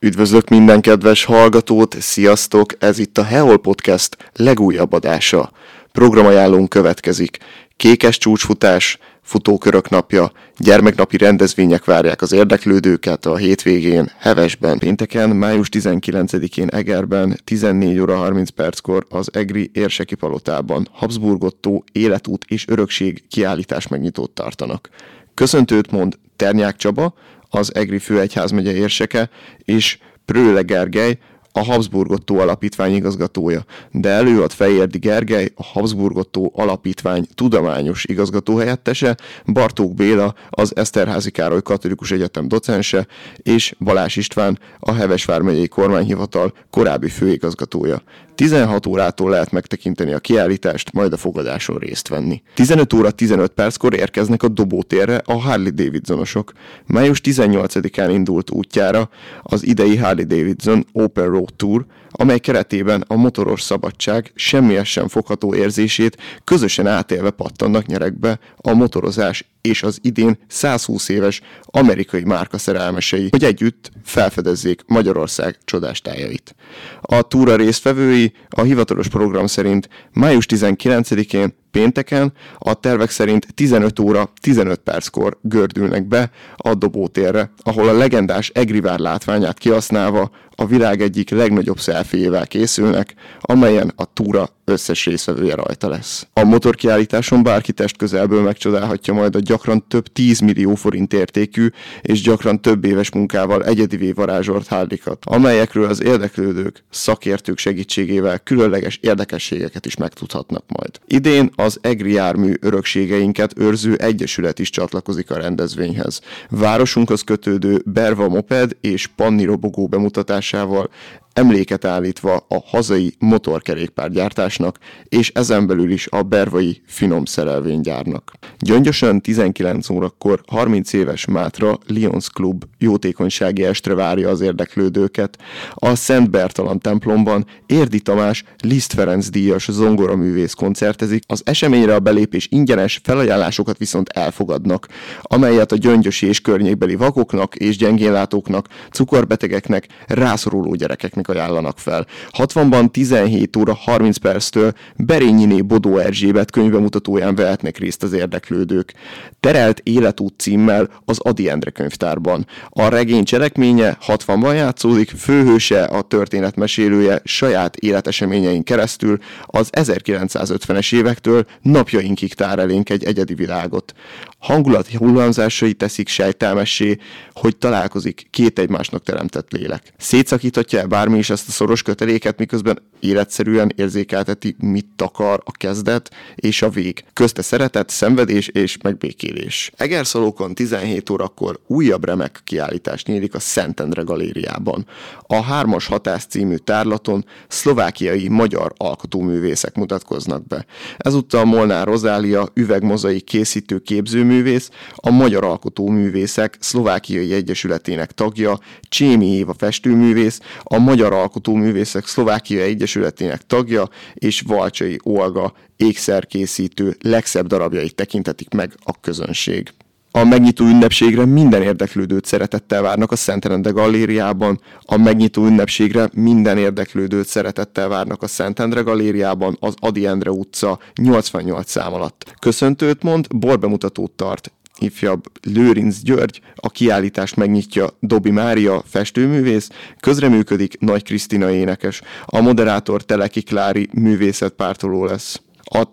Üdvözlök minden kedves hallgatót, sziasztok! Ez itt a Heol Podcast legújabb adása. Programajánlónk következik. Kékes csúcsfutás, futókörök napja, gyermeknapi rendezvények várják az érdeklődőket a hétvégén, Hevesben. Pénteken, május 19-én Egerben, 14 óra 30 perckor az Egri Érseki Palotában Habsburgottó életút és örökség kiállítás megnyitót tartanak. Köszöntőt mond Ternyák Csaba, az Egri főegyházmegye érseke, és Prőle Gergely, a Habsburgottó Alapítvány igazgatója, de előad Fejérdi Gergely, a Habsburgottó Alapítvány tudományos igazgatóhelyettese, Bartók Béla, az Eszterházi Károly Katolikus Egyetem docense, és Balás István, a Hevesvár megyei kormányhivatal korábbi főigazgatója. 16 órától lehet megtekinteni a kiállítást, majd a fogadáson részt venni. 15 óra 15 perckor érkeznek a dobótérre a Harley Davidsonosok. Május 18-án indult útjára az idei Harley Davidson Open Road Tour, amely keretében a motoros szabadság semmies sem fogható érzését közösen átélve pattannak nyerekbe a motorozás és az idén 120 éves amerikai márka szerelmesei, hogy együtt felfedezzék Magyarország csodás tájait. A túra résztvevői a hivatalos program szerint május 19-én pénteken a tervek szerint 15 óra 15 perckor gördülnek be a dobótérre, ahol a legendás Egrivár látványát kihasználva a világ egyik legnagyobb szelféjével készülnek, amelyen a túra összes részvevője rajta lesz. A motorkiállításon bárki test közelből megcsodálhatja majd a gyakran több 10 millió forint értékű és gyakran több éves munkával egyedivé varázsolt hárdikat, amelyekről az érdeklődők szakértők segítségével különleges érdekességeket is megtudhatnak majd. Idén az EGRI jármű örökségeinket őrző egyesület is csatlakozik a rendezvényhez. Városunkhoz kötődő Berva Moped és Panni robogó bemutatásával emléket állítva a hazai motorkerékpárgyártásnak, és ezen belül is a bervai finom szerelvénygyárnak. Gyöngyösen 19 órakor 30 éves Mátra Lions Club jótékonysági estre várja az érdeklődőket. A Szent Bertalan templomban Érdi Tamás Liszt Ferenc díjas zongoraművész koncertezik, az eseményre a belépés ingyenes, felajánlásokat viszont elfogadnak, amelyet a gyöngyösi és környékbeli vakoknak és gyengénlátóknak, cukorbetegeknek, rászoruló gyerekeknek ajánlanak fel. 60-ban 17 óra 30 perctől Berényiné Bodó Erzsébet könyvemutatóján vehetnek részt az érdeklődők. Terelt életút címmel az Adi Endre könyvtárban. A regény cselekménye 60-ban játszódik, főhőse, a történetmesélője saját életeseményein keresztül az 1950-es évektől napjainkig tár elénk egy egyedi világot. Hangulati hullámzásai teszik sejtelmessé, hogy találkozik két egymásnak teremtett lélek. Szétszakíthatja-e bármi is ezt a szoros köteléket, miközben életszerűen érzékelteti, mit akar a kezdet és a vég. Közte szeretet, szenvedés és megbékélés. Egerszalókon 17 órakor újabb remek kiállítás nyílik a Szentendre galériában. A Hármas Hatás című tárlaton szlovákiai magyar alkotóművészek mutatkoznak be. Ezúttal Molnár Rozália üvegmozai készítő képzőművész, a Magyar Alkotóművészek Szlovákiai Egyesületének tagja, Csémi Éva festőművész, a Magyar Alkotóművészek Szlovákia Egyesületének tagja, és Valcsai Olga ékszerkészítő legszebb darabjait tekintetik meg a közönség. A megnyitó ünnepségre minden érdeklődőt szeretettel várnak a Szentendre galériában. A megnyitó ünnepségre minden érdeklődőt szeretettel várnak a Szentendre galériában az Adi Endre utca 88 szám alatt. Köszöntőt mond, borbemutatót tart ifjabb Lőrinc György, a kiállítást megnyitja Dobi Mária, festőművész, közreműködik Nagy Krisztina énekes, a moderátor Teleki Klári művészetpártoló lesz. A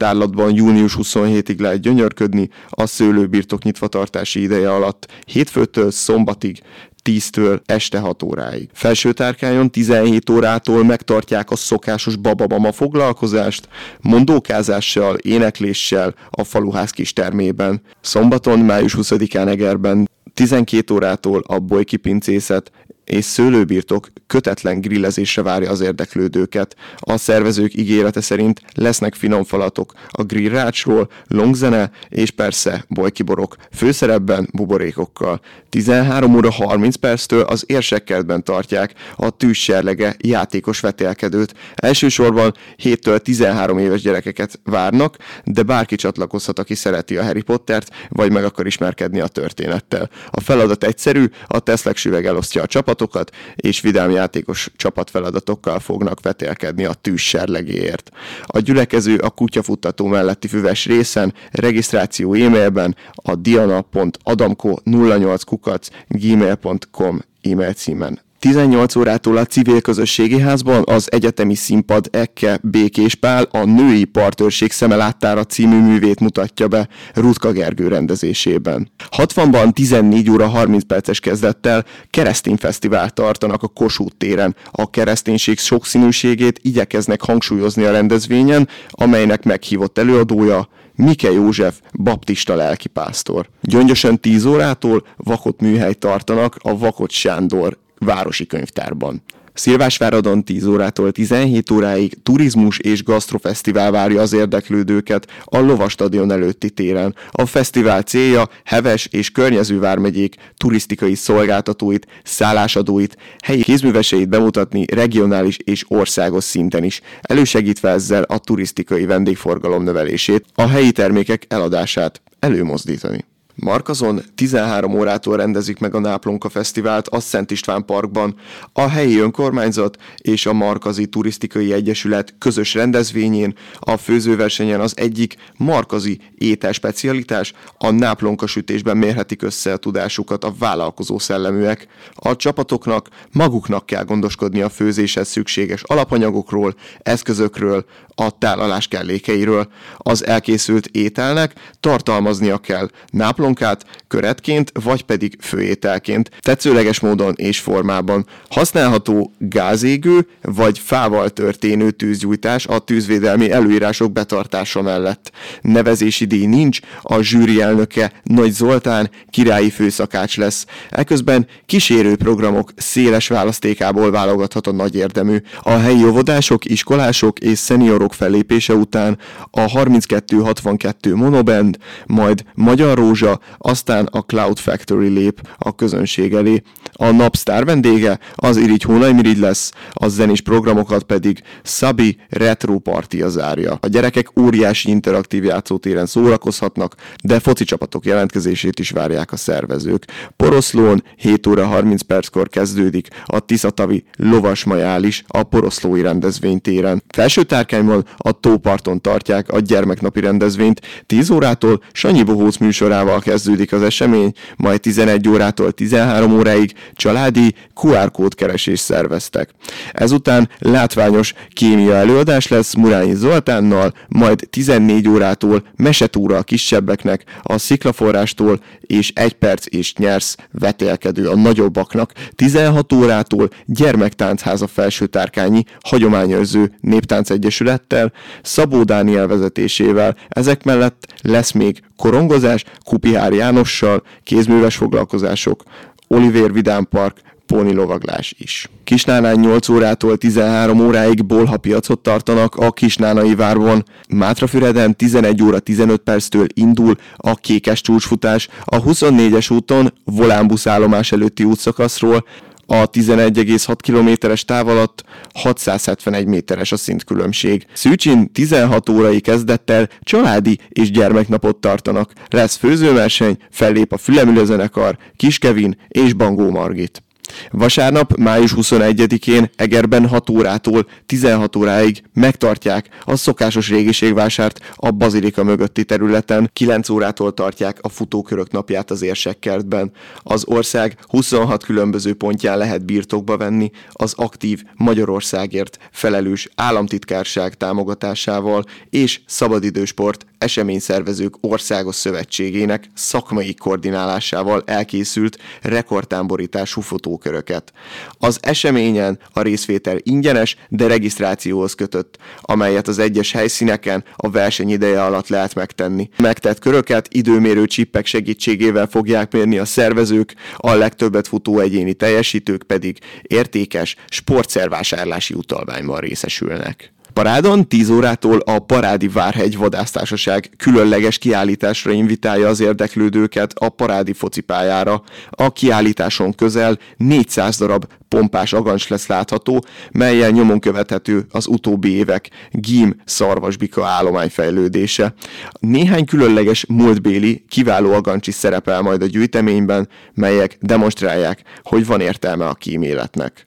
június 27-ig lehet gyönyörködni, a szőlőbirtok nyitvatartási ideje alatt, hétfőtől szombatig 10-től este 6 óráig. Felső tárkányon 17 órától megtartják a szokásos bababama foglalkozást, mondókázással, énekléssel a faluház kis termében. Szombaton, május 20-án Egerben 12 órától a bolyki pincészet és szőlőbirtok kötetlen grillezésre várja az érdeklődőket. A szervezők ígérete szerint lesznek finom falatok a grillrácsról, longzene és persze bolykiborok, főszerepben buborékokkal. 13 óra 30 perctől az érsekkertben tartják a tűzserlege játékos vetélkedőt. Elsősorban 7-től 13 éves gyerekeket várnak, de bárki csatlakozhat, aki szereti a Harry Pottert, vagy meg akar ismerkedni a történettel. A feladat egyszerű, a Teslek süveg elosztja a csapat csapatokat, és vidám játékos csapatfeladatokkal fognak vetélkedni a tűz serlegéért. A gyülekező a kutyafuttató melletti füves részen, regisztráció e-mailben a diana.adamko08 kukac gmail.com e-mail címen 18 órától a civil közösségi házban az egyetemi színpad Ekke Békés Pál a Női Partőrség szemeláttára című művét mutatja be Rutka Gergő rendezésében. 60-ban 14 óra 30 perces kezdettel keresztény fesztivál tartanak a Kossuth téren. A kereszténység sokszínűségét igyekeznek hangsúlyozni a rendezvényen, amelynek meghívott előadója Mike József, baptista lelkipásztor. Gyöngyösen 10 órától vakot műhely tartanak a Vakot Sándor városi könyvtárban. Szilvásváradon 10 órától 17 óráig turizmus és gasztrofesztivál várja az érdeklődőket a Lovastadion előtti téren. A fesztivál célja Heves és környező vármegyék turisztikai szolgáltatóit, szállásadóit, helyi kézműveseit bemutatni regionális és országos szinten is, elősegítve ezzel a turisztikai vendégforgalom növelését, a helyi termékek eladását előmozdítani. Markazon 13 órától rendezik meg a Náplonka Fesztivált a Szent István Parkban. A helyi önkormányzat és a Markazi Turisztikai Egyesület közös rendezvényén a főzőversenyen az egyik markazi étel specialitás, a náplonka sütésben mérhetik össze a tudásukat a vállalkozó szelleműek. A csapatoknak maguknak kell gondoskodni a főzéshez szükséges alapanyagokról, eszközökről, a tálalás kellékeiről. Az elkészült ételnek tartalmaznia kell náplonka palonkát köretként, vagy pedig főételként, tetszőleges módon és formában. Használható gázégő vagy fával történő tűzgyújtás a tűzvédelmi előírások betartása mellett. Nevezési díj nincs, a zsűri elnöke Nagy Zoltán királyi főszakács lesz. Eközben kísérő programok széles választékából válogathat a nagy érdemű. A helyi óvodások, iskolások és szeniorok fellépése után a 3262 monoband, majd Magyar Rózsa, aztán a Cloud Factory lép a közönség elé. A napsztár vendége az Irigy Hónaimirigy lesz, a zenés programokat pedig Sabi Retro Party a zárja. A gyerekek óriási interaktív játszótéren szórakozhatnak, de foci csapatok jelentkezését is várják a szervezők. Poroszlón 7 óra 30 perckor kezdődik a Tiszatavi lovas majális a poroszlói rendezvénytéren. Felső tárkányban a tóparton tartják a gyermeknapi rendezvényt, 10 órától Sanyi Bohóc műsorával kezdődik az esemény, majd 11 órától 13 óráig családi QR kód keresés szerveztek. Ezután látványos kémia előadás lesz Murányi Zoltánnal, majd 14 órától mesetúra a kisebbeknek, a sziklaforrástól és egy perc és nyersz vetélkedő a nagyobbaknak, 16 órától gyermektánchtháza felsőtárkányi hagyományőrző néptánc egyesülettel, Szabó Dániel vezetésével, ezek mellett lesz még korongozás, Kupihár Jánossal, kézműves foglalkozások, Oliver Vidám Park, póni lovaglás is. Kisnánán 8 órától 13 óráig bolha piacot tartanak a Kisnánai várban. Mátrafüreden 11 óra 15 perctől indul a kékes csúcsfutás a 24-es úton Volánbusz állomás előtti útszakaszról, a 11,6 kilométeres táv alatt 671 méteres a szintkülönbség. Szűcsin 16 órai kezdettel családi és gyermeknapot tartanak. Lesz főzőverseny, fellép a Fülemülő zenekar, Kiskevin és Bangó Margit. Vasárnap, május 21-én Egerben 6 órától 16 óráig megtartják a szokásos régiségvásárt a Bazilika mögötti területen. 9 órától tartják a futókörök napját az érsekkertben. Az ország 26 különböző pontján lehet birtokba venni az aktív Magyarországért felelős államtitkárság támogatásával és szabadidősport eseményszervezők országos szövetségének szakmai koordinálásával elkészült rekordtámborítású fotóköröket. Az eseményen a részvétel ingyenes, de regisztrációhoz kötött, amelyet az egyes helyszíneken a verseny ideje alatt lehet megtenni. Megtett köröket időmérő csippek segítségével fogják mérni a szervezők, a legtöbbet futó egyéni teljesítők pedig értékes sportszervásárlási utalványban részesülnek. Parádon 10 órától a Parádi Várhegy Vadásztársaság különleges kiállításra invitálja az érdeklődőket a Parádi focipályára. A kiállításon közel 400 darab pompás agancs lesz látható, melyel nyomon követhető az utóbbi évek gím szarvasbika állomány fejlődése. Néhány különleges múltbéli, kiváló agancs is szerepel majd a gyűjteményben, melyek demonstrálják, hogy van értelme a kíméletnek.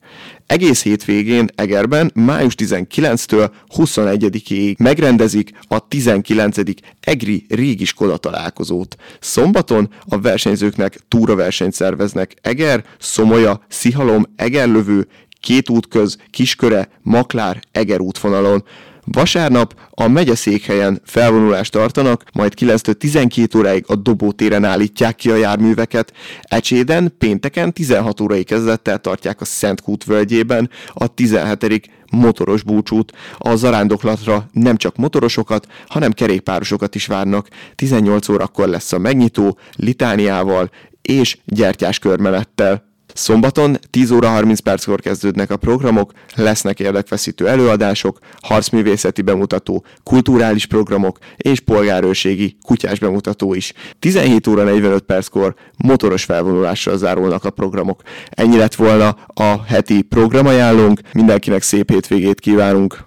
Egész hétvégén Egerben május 19-től 21-ig megrendezik a 19. Egri Régiskola találkozót. Szombaton a versenyzőknek túraversenyt szerveznek Eger, Szomolya, Szihalom, Egerlövő, Két útköz, Kisköre, Maklár, Eger útvonalon. Vasárnap a megyeszékhelyen felvonulást tartanak, majd 9 12 óráig a dobótéren állítják ki a járműveket. Ecséden pénteken 16 órai kezdettel tartják a Szent Kút völgyében a 17 motoros búcsút. A zarándoklatra nem csak motorosokat, hanem kerékpárosokat is várnak. 18 órakor lesz a megnyitó, litániával és gyertyás körmenettel. Szombaton 10 óra 30 perckor kezdődnek a programok, lesznek érdekfeszítő előadások, harcművészeti bemutató, kulturális programok és polgárőrségi kutyás bemutató is. 17 óra 45 perckor motoros felvonulással zárulnak a programok. Ennyi lett volna a heti programajánlónk, mindenkinek szép hétvégét kívánunk!